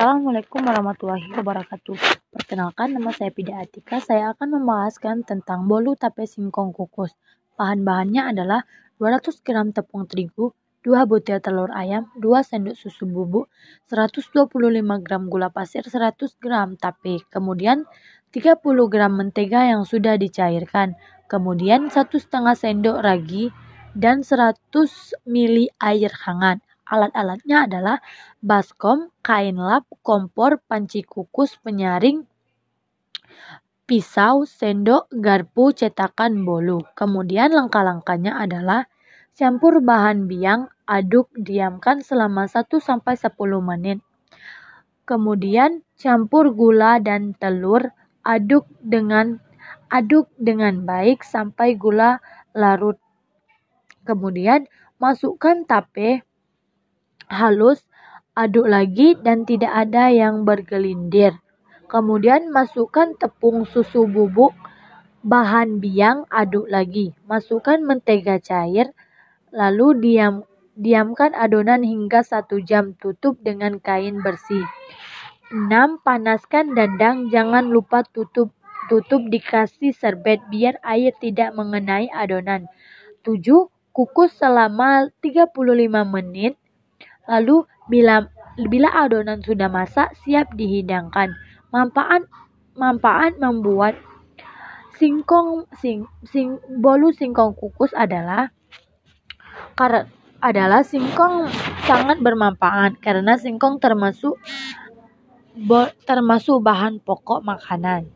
Assalamualaikum warahmatullahi wabarakatuh. Perkenalkan, nama saya Pida Atika. Saya akan membahaskan tentang bolu tape singkong kukus. Bahan-bahannya adalah 200 gram tepung terigu, 2 butir telur ayam, 2 sendok susu bubuk, 125 gram gula pasir, 100 gram tape. Kemudian 30 gram mentega yang sudah dicairkan. Kemudian 1 setengah sendok ragi dan 100 ml air hangat. Alat-alatnya adalah baskom, kain lap, kompor, panci kukus, penyaring, pisau, sendok, garpu, cetakan bolu. Kemudian langkah-langkahnya adalah campur bahan biang, aduk, diamkan selama 1-10 menit. Kemudian campur gula dan telur, aduk dengan aduk dengan baik sampai gula larut. Kemudian masukkan tape halus, aduk lagi dan tidak ada yang bergelindir. Kemudian masukkan tepung susu bubuk, bahan biang, aduk lagi. Masukkan mentega cair, lalu diam diamkan adonan hingga 1 jam. Tutup dengan kain bersih. 6. Panaskan dandang, jangan lupa tutup tutup dikasih serbet biar air tidak mengenai adonan. 7. Kukus selama 35 menit Lalu bila bila adonan sudah masak, siap dihidangkan. Manfaat manfaat membuat singkong sing, sing bolu singkong kukus adalah karena adalah singkong sangat bermanfaat karena singkong termasuk termasuk bahan pokok makanan.